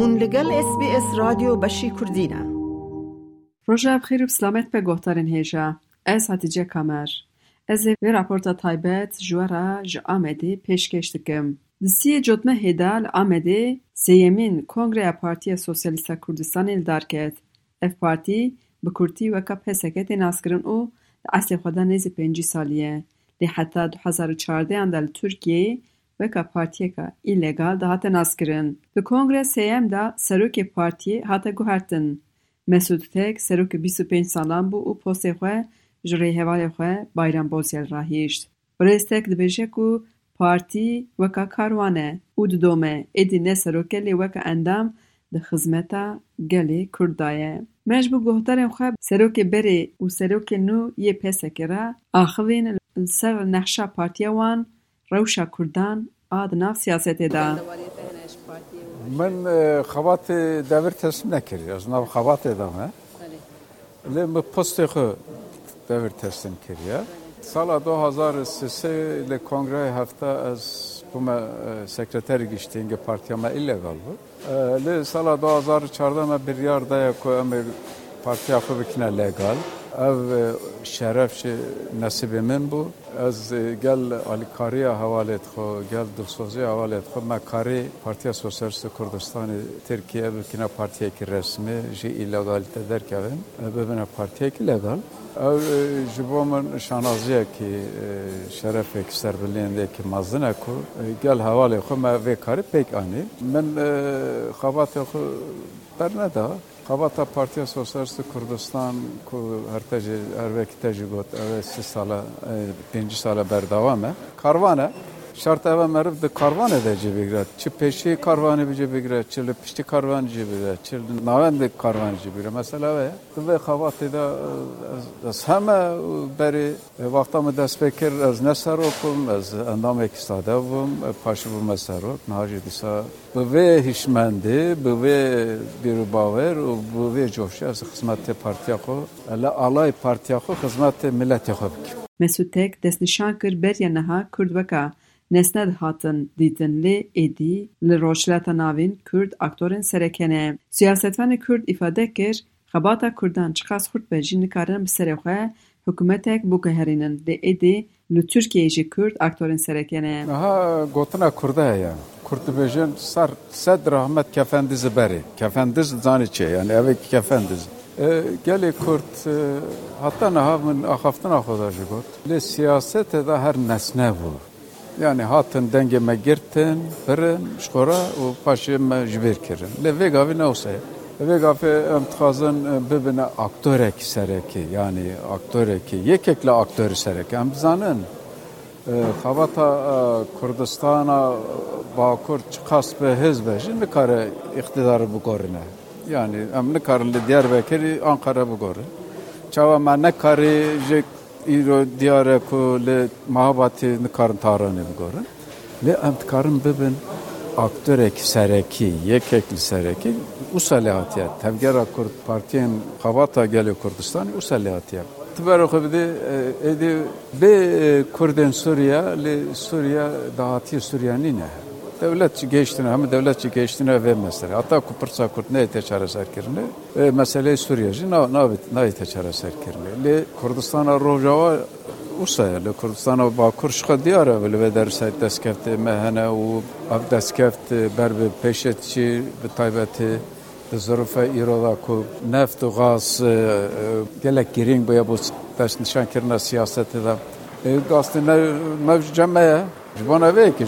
هون لگل اس بی اس رادیو بشی کردینه. روژه بخیر و سلامت به گوهتارین هیجا. از حتیجه کامر از وی راپورتا تایبت جوارا جا آمده پیش دکم دسی جدمه هیدال آمده سیمین کنگره پارتی سوسیالیست کردستان الدار اف پارتی بکورتی وکا پسکت ناسکرن او اصل خدا نیز پینجی سالیه لی حتی 2014 اندل ترکیه weka partiyeka îlegal dihate naskirin. Li Kongre Sêyem de serokê partiyê hate guhertin. Mesûd Tek serokê bîst û pênc salan bû û postê xwe ji rêhevalê xwe Bayram Bozyal rahîşt. Birêz Tek dibêje ku partî weka karwan e û didome êdî ne serokê lê weka endam di xizmeta gelê Kurd da ye. Me ji bo guhdarên xwe serokê berê û serokê nû yê pêsekê re ser nexşa partiya wan rewşa Kurdan a di nav siyasetê de e, devir teslim nekiriye ez nav xebatê de me lê min devir teslim kiriye sala 2003 li kongreyê hefta ez bûme sekreterî giştîngê partiya me illegal bû e, lê sala 2004 me biryar daye ku em partiya xwe bikine legal ev şeref şi nesibê min bû ez gel alîkariya hevalê xwe gel dilsozî hevalê xwe me karî Partiya Sosyalîst Kurdistanê Tirkiye bikine partiyekî resmî ji îlegalîte derkevin bibine partiyekî legal. Ew ji bo min şanaziyekî şerefekî serbilêndekî mezin e ku gel hevalê xwe me vê karî pêk anî min xebatê xwe berneda Xabata Partiya Sosyalist Kurdistan ku her tejî her vekî tejî got ev sî sala pêncî sala berdewam e. Karvan e. Şart eve meriv di karvanê de cî bigire. Çi pêşî karvanê bicî bigire, çi li piştî karvan cî bigire, çi li navendê karvan cî bigire. Mesela ve di vê xebatê de ez heme berê wexta min dest pê kir ez ne serok bûm, ez endamekî sade bûm, paşî bûme serok, niha jî dîsa bi vê hişmendî, bi vê bîrûbawer û bi vê coşî ez xizmetê partiya xwe, li alay partiya xwe xizmetê milletê nesne dihatin dîtin lê êdî li rojhilata navîn Kurd aktorên serekene. Siyasetvanê Kurd îfade kir xebata Kurdan çiqas xurt be jî nikarin bi serê xwe hikûmetek biguherînin lê êdî li Tirkiyeyê jî Kurd aktorên serekene. Niha gotina Kurda heye. Kurd dibêjin sar sed rahmet kefendiz berê. Kefendiz zanî çi yani evekî kefendiz. Gelê Kurd heta niha min axaftina xwe da jî got. Lê siyasetê de her nesne bû. Yani hatin dengê me girtin, birin, şxora û paşê me ji bêr kirin. Lê vê gavê ne wisa ye. Vê gavê em dixwazin bibine aktorekî serekî yani aktorekî yekekle aktörü serekî. Em bizanin xebata Kurdistana Bakur çiqas bi hizbe jî nikare iqtidarı bigorine. Yani em nikarin li Diyarbekirî Ankara bigorin. Çawa me nekarî ji îro diyare ku li mehabatê nikarin taranê bigorin. Lê em dikarin bibin aktorekî serekî, yekek li serekî wisa lê hatiye. Tevgera Kurd Partiyên xebata gelê Kurdistanê wisa lê hatiye. Tibera xwe bidê êdî bê Kurdên Sûriya lê Sûriya dahatiye Sûriyanî ne. Devletçi geçtiğine hem devletçi geçtiğine vermezler. Hatta kupırsa kurt ne ete çaresi erkerini. E, meseleyi Suriyeci ne, ne, ne ete çaresi erkerini. Le Kurdistan'a Rojava Usa yani Kurdistan'a bakur şıka diyar evvel ve dersayt deskefti mehene u av deskefti berbi peşetçi ve taybeti Zırfa İrola ku neft gaz e, e, gelek girin bu ya bu taş nişan kirna siyaseti de e, gazete mevcut cemmeye. Bana ve ki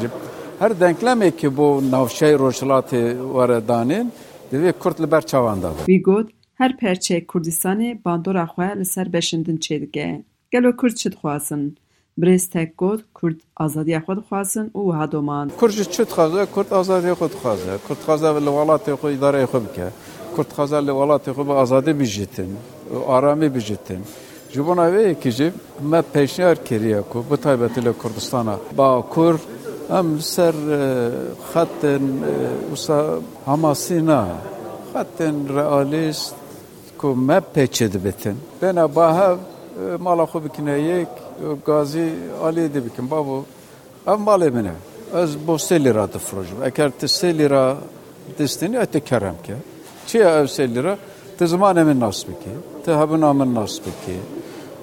her denklemek ki bu navşey rojhilatê were danên divê Kurd li ber da Wî got her perçeyek Kurdistanê bandora xwe li ser beşindin çê dike. Gelo Kurd çi dixwazin? Birêz tek got Kurd azadiya xwe dixwazin û wiha doman. Kurd ji çi dixwaze Kurd azadiya xwe dixwaze. Kurd dixwaze li welatê xwe îdareyê xwe bike. Kurd dixwaze li welatê xwe bi azadî bijîtin, aramî bijîtin. Ji bona vê yekî jî me pêşniyar kiriye ku bi taybetî li Kurdistana Bakur em ser xetên wisa Hamasîna xetên realîst ku me pêçê dibitin. Bêne bahev mala xwe bikine yek gazî aliyê dibikin babo ev malê min e. Ez bo sê lîra difrojim. Eger tu sê lîra دستنی ات کرم که چی اوسلی را ته زمان من نصب کی ته هبنا من نصب کی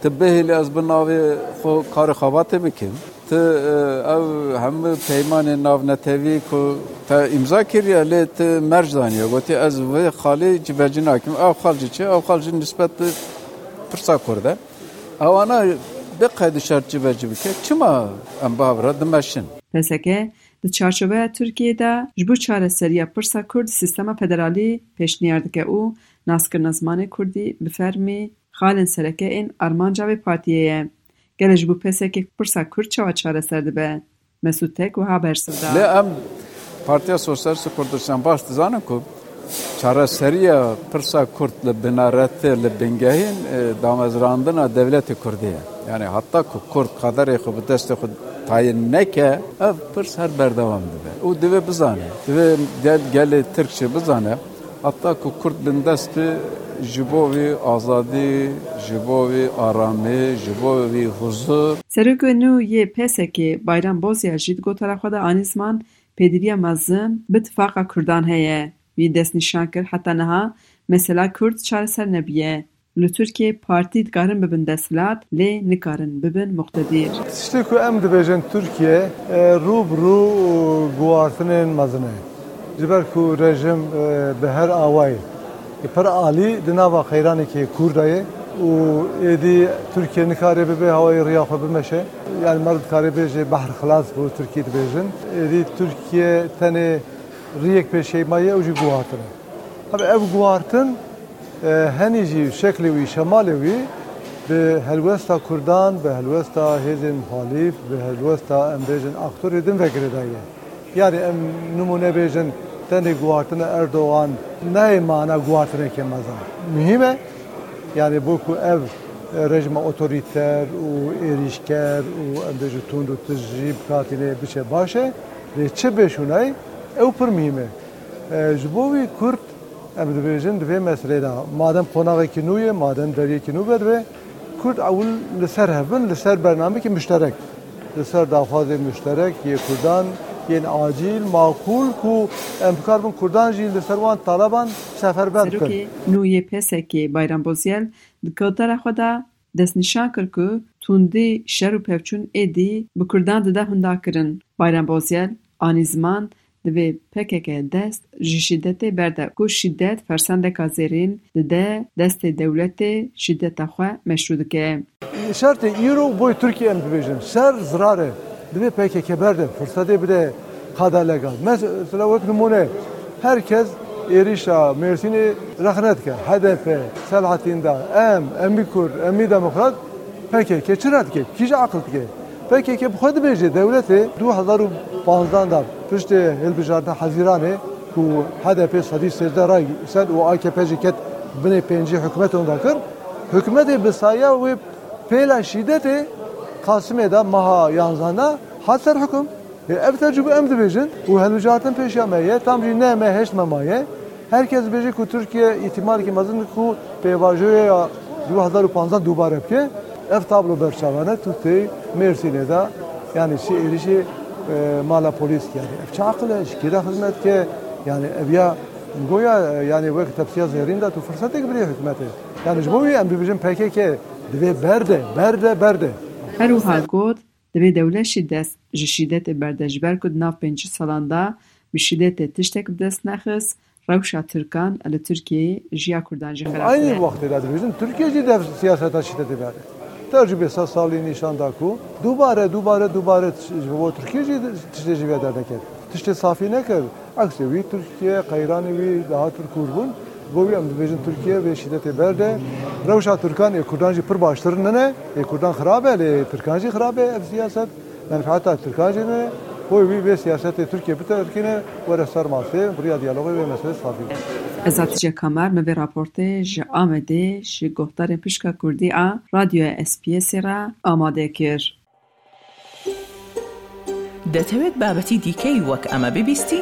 ته بهلی از بناوی خو کار خوابات بکن ته او هم پیمان ناو نتوی کو ته امضا کردی لی ته مرج دانیه گوتی از و خالی جبرجی ناکم او خالجی چه او خالجی نسبت پرسا کرده اوانا به قید شرط جبرجی بکه چما ام باورا دمشن Peseke di çarşoveya Tirkiyeyê de ji bo çareseriya pirsa Kurd sîstema federalî pêşniyar dike û naskirina zimanê Kurdî bi fermî xalên serekeyên armanca vê partiyê ye. gelê ji bo pesekê pirsa Kurd çawa çareser dibe? Mesûd Tek wiha bersivda. Lê em Partiya Sosyalist Kurdistan baş dizanin ku çareseriya pirsa Kurd li binaretê li bingehîn e, damezrandina devletê Kurdî ye. Yani hatta ku Kurd kaderê xwe bi destê xwe tayin neke ev pirs her berdevam dibe. Û divê bizane. Divê gel gelê Tirkçe bizane. Hatta ku Kurd bindest bi ji bo vî azadî ji bo vî aramî ji bo vî huzur Serokê nû yê Pesekê Bayram Bozya jî di gotara xwe de anî ziman pêdivîya mezin bi tifaqa Kurdan heye. Wî destnîşan kir heta niha mesela Kurd çareser nebiye. Li Tirkiyeyê partî dikarin bibin desthilat lê nikarin bibin muqtedir. Tiştê ku em dibêjin Tirkiye rû bi rû guhartinên mezin e. Ji ber ku rejim bi her awayê pir alî di nava xeyranekê Kurdayê û êdî Tirkiye nikare bibe hawayê riya xwe bimeşe. Yani mer dikare bêje behr xilas bû Tirkiye dibêjin. Êdî Tirkiye tenê riyek pêşeymaye û jî guhartin e. Hebe ev guhartin henî jî şeklê wî şemalê wî bi helwesta Kurdan, bi helwesta hêzên muhalîf, bi helwesta em bêjin aktorê din vekirê tenê guhartina Erdoğan neyê mana guhartinekê mezan. Mühim e yani bû ku ev rejima otorîter û êrîşker û em bêjin tund û tij jî bikatînê biçe baş e lê çi bêşûnayê ew pir mühim e. Ji bo wî Kurd em dibêjin di vê meselê de madem qonaqekî nû ye madem deryekî nû be dibe Kurd ewil li ser hevin li ser bernamekî müşterek li Kurdan yên acîl makul ku em bikar bin Kurdan jî li ser wan talaban seferber bikin. Serokê nû yê Pesekê Bayram Bozyel di gotara xwe de destnîşan kir ku tundî şer û pevçûn êdî bi Kurdan dide hundakirin. Bayram Bozyel anî ziman divê PKK dest ji şîddetê berde ku şîddet fersendeka zêrîn dide destê dewletê şîddeta xwe meşrû dike. Şertê îro boy Tirkiye em dibêjin ser zirar e divê PKK berde fırsatê bide qada legal. Mesela wek numune herkes êrişa Mêrsînê rexnet ke HDP Selahattin da em emî Kurd emî Demokrat PKK çi dike kî ji aqil dike PKK bi xwe dibêje dewletê 2015 da piştê hilbijartina Hezîranê ku HDP sedî sêzde ray sed û AKP jî ket binê pêncî hikûmetên da kir hikûmetê bi saya wê pêla şîddetê Kasımê da meha yanzana hat ser hikûm ev tecrübe em dibêjin û me ye tam jî ne me heşt me maye herkes bêje ku Tirkiye îtimal ki mezin ku pêvajoya 2015 dubare bike ev tablo berçavane tu tê Mêrsînê da yani şi êrişê mala polis yani ev çaqile şikira hizmet ke yani ev ya goya yani wek tepsiya da tu fırsatê birê hikûmetê yani ji bo wî em dibêjin PKK divê berde berde berde Her wiha got divê dewlet jî dest ji şîddetê berde ji ber ku di nav pêncî salan da bi şîddetê tiştek bi dest nexist rewşa Tirkan li Tirkiyeyê jiya Kurdan jî xerab Aynı kir. vaxtê de dibêjin Tirkiye jî dev siyaseta şiddetê berde tecrübe saz salî nîşan da ku dubare dubare dubare bo Tirkiye jî tiştê jî vê derneket tiştê safî nekir aksê wî Tirkiye qeyranê wî daha Tirkûr bûn گوی ام دبیجن ترکیه به شدت برده روش ترکان کردان جی پر باشتر نه یک کردان خرابه لی ترکان جی خرابه از سیاست منفعت ترکان جی نه گوی بی به سیاست ترکیه بتر بترکینه و سر ماسه بریا دیالوگی به مسئله صافی ازاتیجه کامر مبه راپورته جه آمده جه گهدار پشکا کردی آ رادیو اس پی اس را آماده کر دەتەوێت بابەتی دیکەی وەک ئەمە ببیستی؟